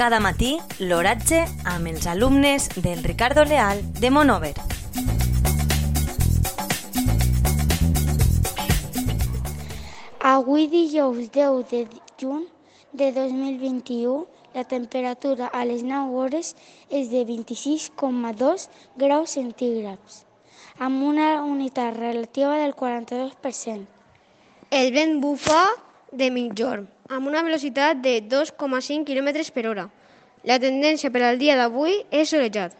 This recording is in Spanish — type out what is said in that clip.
Cada matí, l'oratge amb els alumnes del Ricardo Leal de Monover. Avui dijous 10 de juny de 2021 la temperatura a les 9 hores és de 26,2 graus centígrads, amb una unitat relativa del 42%. El vent bufa de migjorn, amb una velocitat de 2,5 km per hora. La tendència per al dia d'avui és solejat.